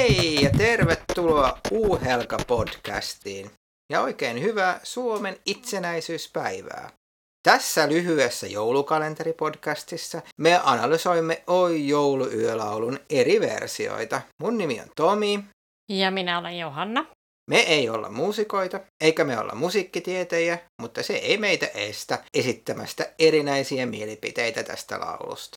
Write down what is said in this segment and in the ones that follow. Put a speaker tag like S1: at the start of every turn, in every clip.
S1: Hei ja tervetuloa Uuhelka-podcastiin ja oikein hyvää Suomen itsenäisyyspäivää. Tässä lyhyessä joulukalenteripodcastissa me analysoimme Oi jouluyölaulun eri versioita. Mun nimi on Tomi.
S2: Ja minä olen Johanna.
S1: Me ei olla muusikoita, eikä me olla musiikkitietejä, mutta se ei meitä estä esittämästä erinäisiä mielipiteitä tästä laulusta.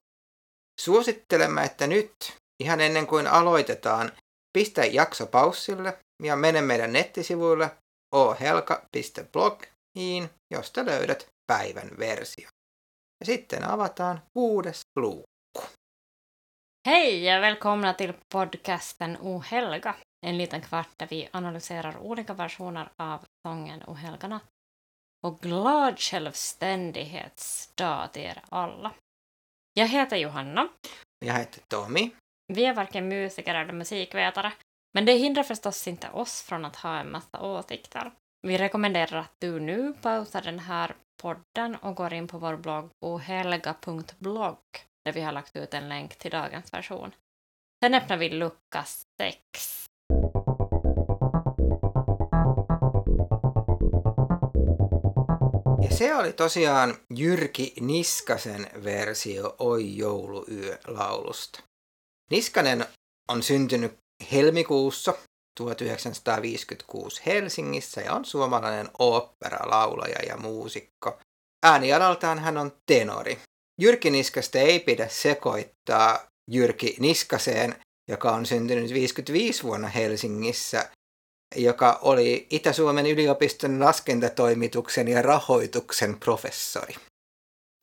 S1: Suosittelemme, että nyt, ihan ennen kuin aloitetaan, pistä jakso paussille ja mene meidän nettisivuille ohelka.blogiin, josta löydät päivän versio. Ja sitten avataan kuudes luukku.
S2: Hej och välkomna till podcasten Ohelga. En liten kvart där vi analyserar olika versioner av sången Ohelga natt. Och glad självständighetsdag till er alla. Jag heter Johanna.
S1: Jag heter Tommy.
S2: Vi är varken musiker eller musikvetare, men det hindrar förstås inte oss från att ha en massa åsikter. Vi rekommenderar att du nu pausar den här podden och går in på vår blogg ohelga.blogg där vi har lagt ut en länk till dagens version. Sen öppnar vi lucka 6.
S1: Ja se oli tosiaan Jyrki Niskasen versio Oi jouluyö laulusta. Niskanen on syntynyt helmikuussa 1956 Helsingissä ja on suomalainen oopperalaulaja ja muusikko. Äänialaltaan hän on tenori. Jyrki Niskasta ei pidä sekoittaa Jyrki Niskaseen, joka on syntynyt 55 vuonna Helsingissä, joka oli Itä-Suomen yliopiston laskentatoimituksen ja rahoituksen professori.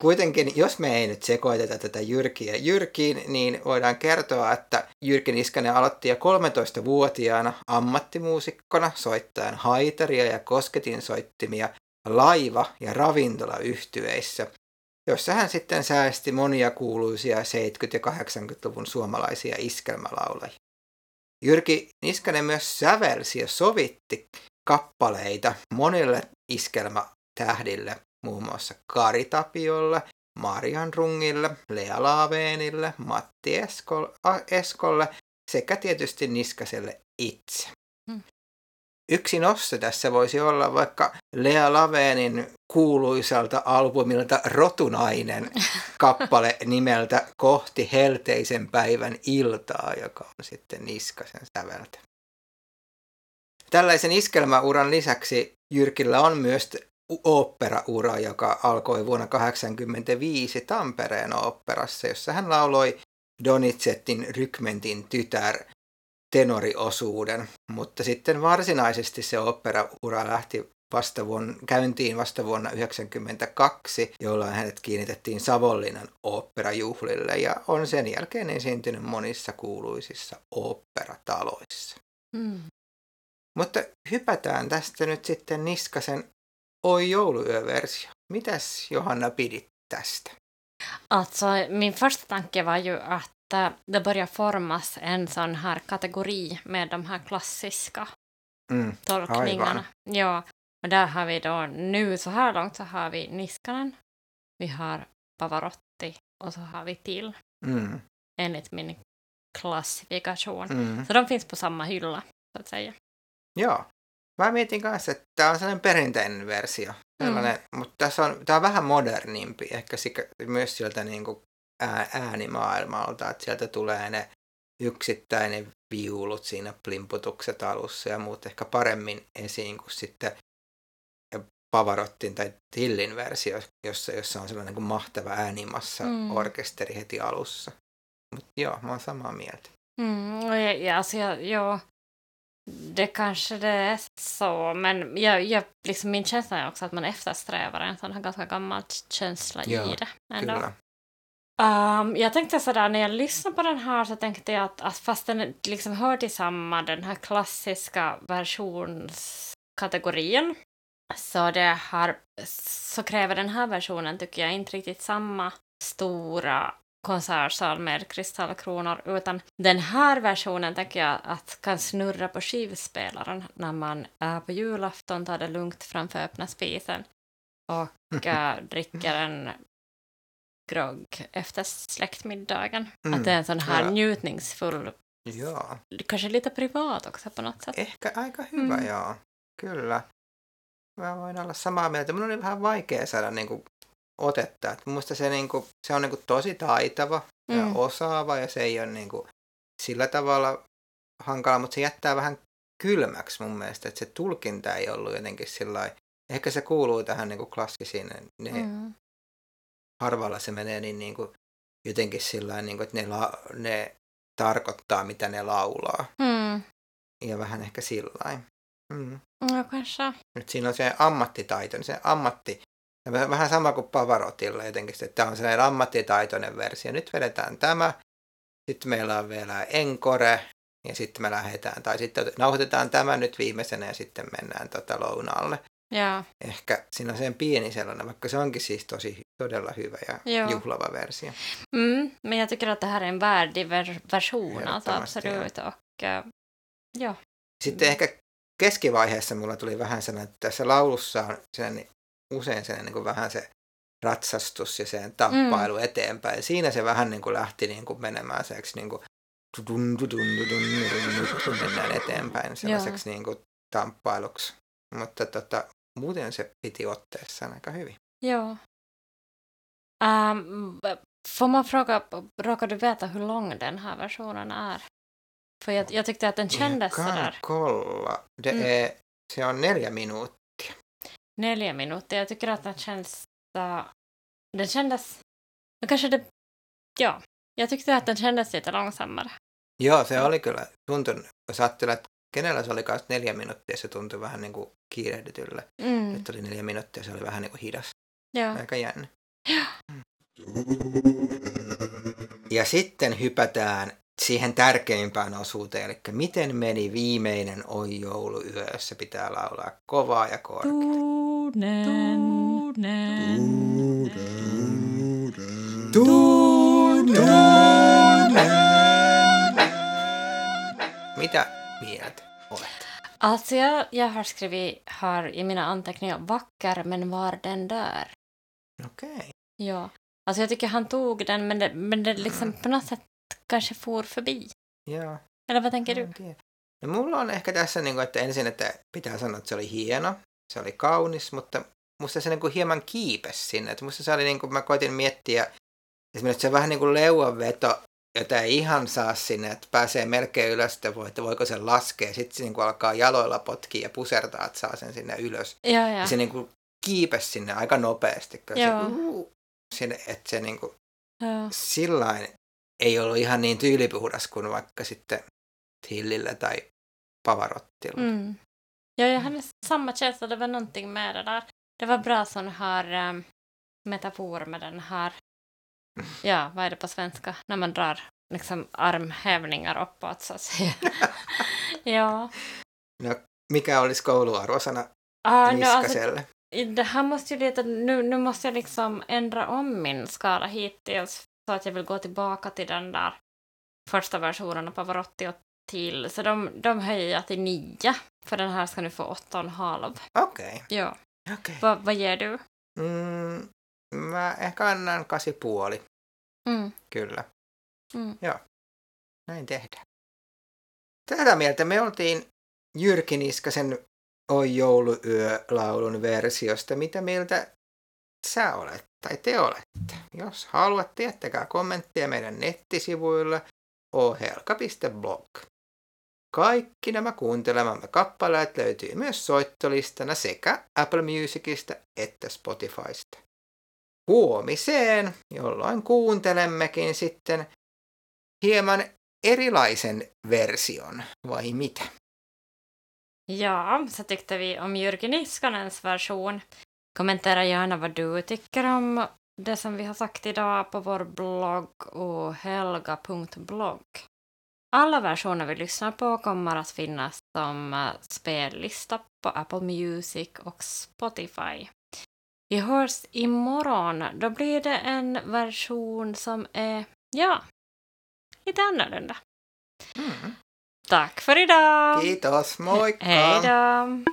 S1: Kuitenkin, jos me ei nyt sekoiteta tätä Jyrkiä Jyrkiin, niin voidaan kertoa, että Jyrki Niskanen aloitti jo 13-vuotiaana ammattimuusikkona soittaen haitaria ja kosketin soittimia laiva- ja ravintolayhtyeissä, jossa hän sitten säästi monia kuuluisia 70- ja 80-luvun suomalaisia iskelmälaulajia. Jyrki Niskanen myös sävelsi ja sovitti kappaleita monille iskelmätähdille, muun muassa Kari Tapiolle, Marian Rungille, Lea Laaveenille, Matti Eskolle sekä tietysti Niskaselle itse. Hmm. Yksi nosto tässä voisi olla vaikka Lea Laveenin kuuluisalta albumilta Rotunainen kappale nimeltä Kohti helteisen päivän iltaa, joka on sitten Niskasen säveltä. Tällaisen iskelmäuran lisäksi Jyrkillä on myös oopperaura, joka alkoi vuonna 1985 Tampereen oopperassa, jossa hän lauloi Donizettin rykmentin tytär tenoriosuuden, mutta sitten varsinaisesti se oopperaura lähti vasta vuonna, käyntiin vasta vuonna 1992, jolloin hänet kiinnitettiin Savonlinnan oopperajuhlille ja on sen jälkeen esiintynyt monissa kuuluisissa oopperataloissa. Mm. Mutta hypätään tästä nyt sitten Niskasen Oi jouluyöversio. Mitäs Johanna pidit tästä?
S2: Alltså, min första tanke var ju att äh, det börjar formas en sån här kategori med de här klassiska mm, tolkningarna. Aivan. Ja, och där har vi då nu så här långt så har vi Niskanen, vi har Pavarotti och så har vi till. Mm. Enligt min klassifikation. Mm. Så de finns på samma hylla, så att säga.
S1: Ja, Mä mietin kanssa, että tämä on sellainen perinteinen versio. Sellainen, mm. Mutta tässä on, tämä on vähän modernimpi, ehkä sikä, myös sieltä niin kuin ää, äänimaailmalta, että sieltä tulee ne yksittäinen viulut siinä plimputukset alussa ja muut ehkä paremmin esiin kuin sitten Pavarottin tai Tillin versio, jossa, jossa on sellainen kuin mahtava äänimassa mm. orkesteri heti alussa. Mutta joo, mä oon samaa mieltä.
S2: Mm, ja, ja alltså, joo, det kanske det är så, men jag, jag, liksom min känsla är också att man eftersträvar en sån här ganska gammal känsla ja, i det. Ändå. Um, jag tänkte sådär, när jag lyssnade på den här så tänkte jag att, att fast den liksom hör till samma, den här klassiska versionskategorin, så, det har, så kräver den här versionen, tycker jag, inte riktigt samma stora konsertsal med kristallkronor, utan den här versionen tänker jag att kan snurra på skivspelaren när man är på julafton, tar det lugnt framför öppna spisen och äh, dricker en grogg efter släktmiddagen. Mm. Att det är en sån här ja. njutningsfull
S1: Ja.
S2: Kanske lite privat också på något sätt.
S1: Ehkä aika hyvä, mm. joo. Kyllä. Mä voin olla samaa mieltä. Mun oli vähän vaikea saada niin kuin, otetta. Et musta se, niin kuin, se on niin kuin, tosi taitava mm. ja osaava ja se ei ole niin kuin, sillä tavalla hankala, mutta se jättää vähän kylmäksi mun mielestä, että se tulkinta ei ollut jotenkin sillä Ehkä se kuuluu tähän niin kuin klassisiin, ne, mm. harvalla se menee niin, niin kuin, jotenkin sillä niin kuin, että ne, la, ne tarkoittaa, mitä ne laulaa. Mm. Ja vähän ehkä sillä
S2: mm. No kanssa.
S1: Nyt siinä on se ammattitaito, niin se ammatti, vähän sama kuin Pavarotilla jotenkin, että tämä on sellainen ammattitaitoinen versio. Nyt vedetään tämä, sitten meillä on vielä Encore, ja sitten me lähdetään, tai sitten nauhoitetaan tämä nyt viimeisenä ja sitten mennään tota lounaalle.
S2: Ja.
S1: Ehkä siinä on sen pieni sellainen, vaikka se onkin siis tosi todella hyvä ja ja. juhlava versio.
S2: Mm, men jag tycker att det här är en värdig version, alltså absolut. Och, uh, ja.
S1: Sitten mm. ehkä keskivaiheessa mulla tuli vähän sellainen, että tässä laulussa on sellainen, usein sellainen niin kuin vähän se ratsastus ja sen tappailu mm. eteenpäin. Siinä se vähän niin kuin lähti niin kuin menemään seksi niin kuin dun, dun, dun, dun, dun, mennään eteenpäin sellaiseksi niin kuin tamppailuksi. Mutta tota, muuten se piti otteessaan aika hyvin.
S2: Joo. Um, får man fråga, råkar du veta hur lång den här versionen är? För jag, jag tyckte att den kändes jag kan sådär.
S1: kolla. Det mm. är, se on neljä minuuttia.
S2: Neljä minuuttia. Jag tycker att den känns... Uh, den kändes... Kanske det... Ja. Jag tyckte att den kändes lite långsammare.
S1: Joo, se oli kyllä. Tuntui, jos ajattelee, että kenellä se oli kanssa neljä minuuttia, se tuntui vähän niin kuin kiirehditylle. Mm. Että oli neljä minuuttia, se oli vähän niin kuin hidas.
S2: Joo.
S1: Aika jännä. Ja sitten hypätään siihen tärkeimpään osuuteen, eli miten meni viimeinen Oi jouluyö, jossa pitää laulaa kovaa ja korkeaa. Tuunen, tuunen, tuunen. Mitä mieltä olet?
S2: Alltså jag, jag har skrivit här i mina anteckningar vacker men var den där.
S1: Okej. Okay.
S2: Ja. Alltså jag tycker han tog den men det, men det liksom mm. på något sätt kanske for förbi.
S1: Joo.
S2: Eller vad tänker du?
S1: No, mulla on ehkä tässä, niin kuin, että ensin, että pitää sanoa, että se oli hieno, se oli kaunis, mutta musta se niin kuin hieman kiipesi sinne. Että musta se oli, niin kuin, mä koitin miettiä, esimerkiksi se vähän niin kuin leuanveto, jota ei ihan saa sinne, että pääsee melkein ylös, että, voi, että voiko sen laskea. Sitten se niin kuin alkaa jaloilla potkia ja pusertaa, että saa sen sinne ylös.
S2: Ja, ja.
S1: ja se niin kuin kiipesi sinne aika nopeasti. Joo. Se, uh, sinne, että se niin kuin, sillain ei ollut ihan niin tyylipuhdas kuin vaikka sitten Hillillä tai Pavarottilla.
S2: Mm. Ja, jag hade samma känsla, det var någonting med det där. Det var bra sån här um, metafor med den här, ja vad är det på svenska, när man drar liksom armhävningar uppåt så att säga. ja.
S1: No, mikä olisi kouluarvosana ah, no, alltså,
S2: det här måste ju lite, nu, nu måste jag liksom ändra om min skala hittills så att jag vill gå tillbaka till den där första versionen av Pavarotti och till, så de, de höjer till nio, för den här ska nu få åtta och en halv.
S1: Okej. Okay.
S2: Ja.
S1: Okay.
S2: Va, vad ger du?
S1: Mm, mä ehkä annan kasi puoli.
S2: Mm.
S1: Kyllä.
S2: Mm.
S1: Joo. Näin tehdään. Tätä mieltä me oltiin Jyrki Niskasen Oi jouluyö-laulun versiosta. Mitä mieltä sä olet tai te olette? Jos haluatte, jättäkää kommentteja meidän nettisivuilla ohelka.blog. Kaikki nämä kuuntelemamme kappaleet löytyy myös soittolistana sekä Apple Musicista että Spotifysta. Huomiseen, jolloin kuuntelemmekin sitten hieman erilaisen version, vai mitä?
S2: Ja, så tyckte vi om Jyrki Niskanens version. Kommentera gärna vad du tycker om det som vi har sagt idag på vår blogg och helga.blogg. Alla versioner vi lyssnar på kommer att finnas som eh, spellista på Apple Music och Spotify. Vi hörs imorgon. Då blir det en version som är, ja, lite annorlunda.
S1: Mm.
S2: Tack för idag!
S1: Kiitos, moikka!
S2: Hej då!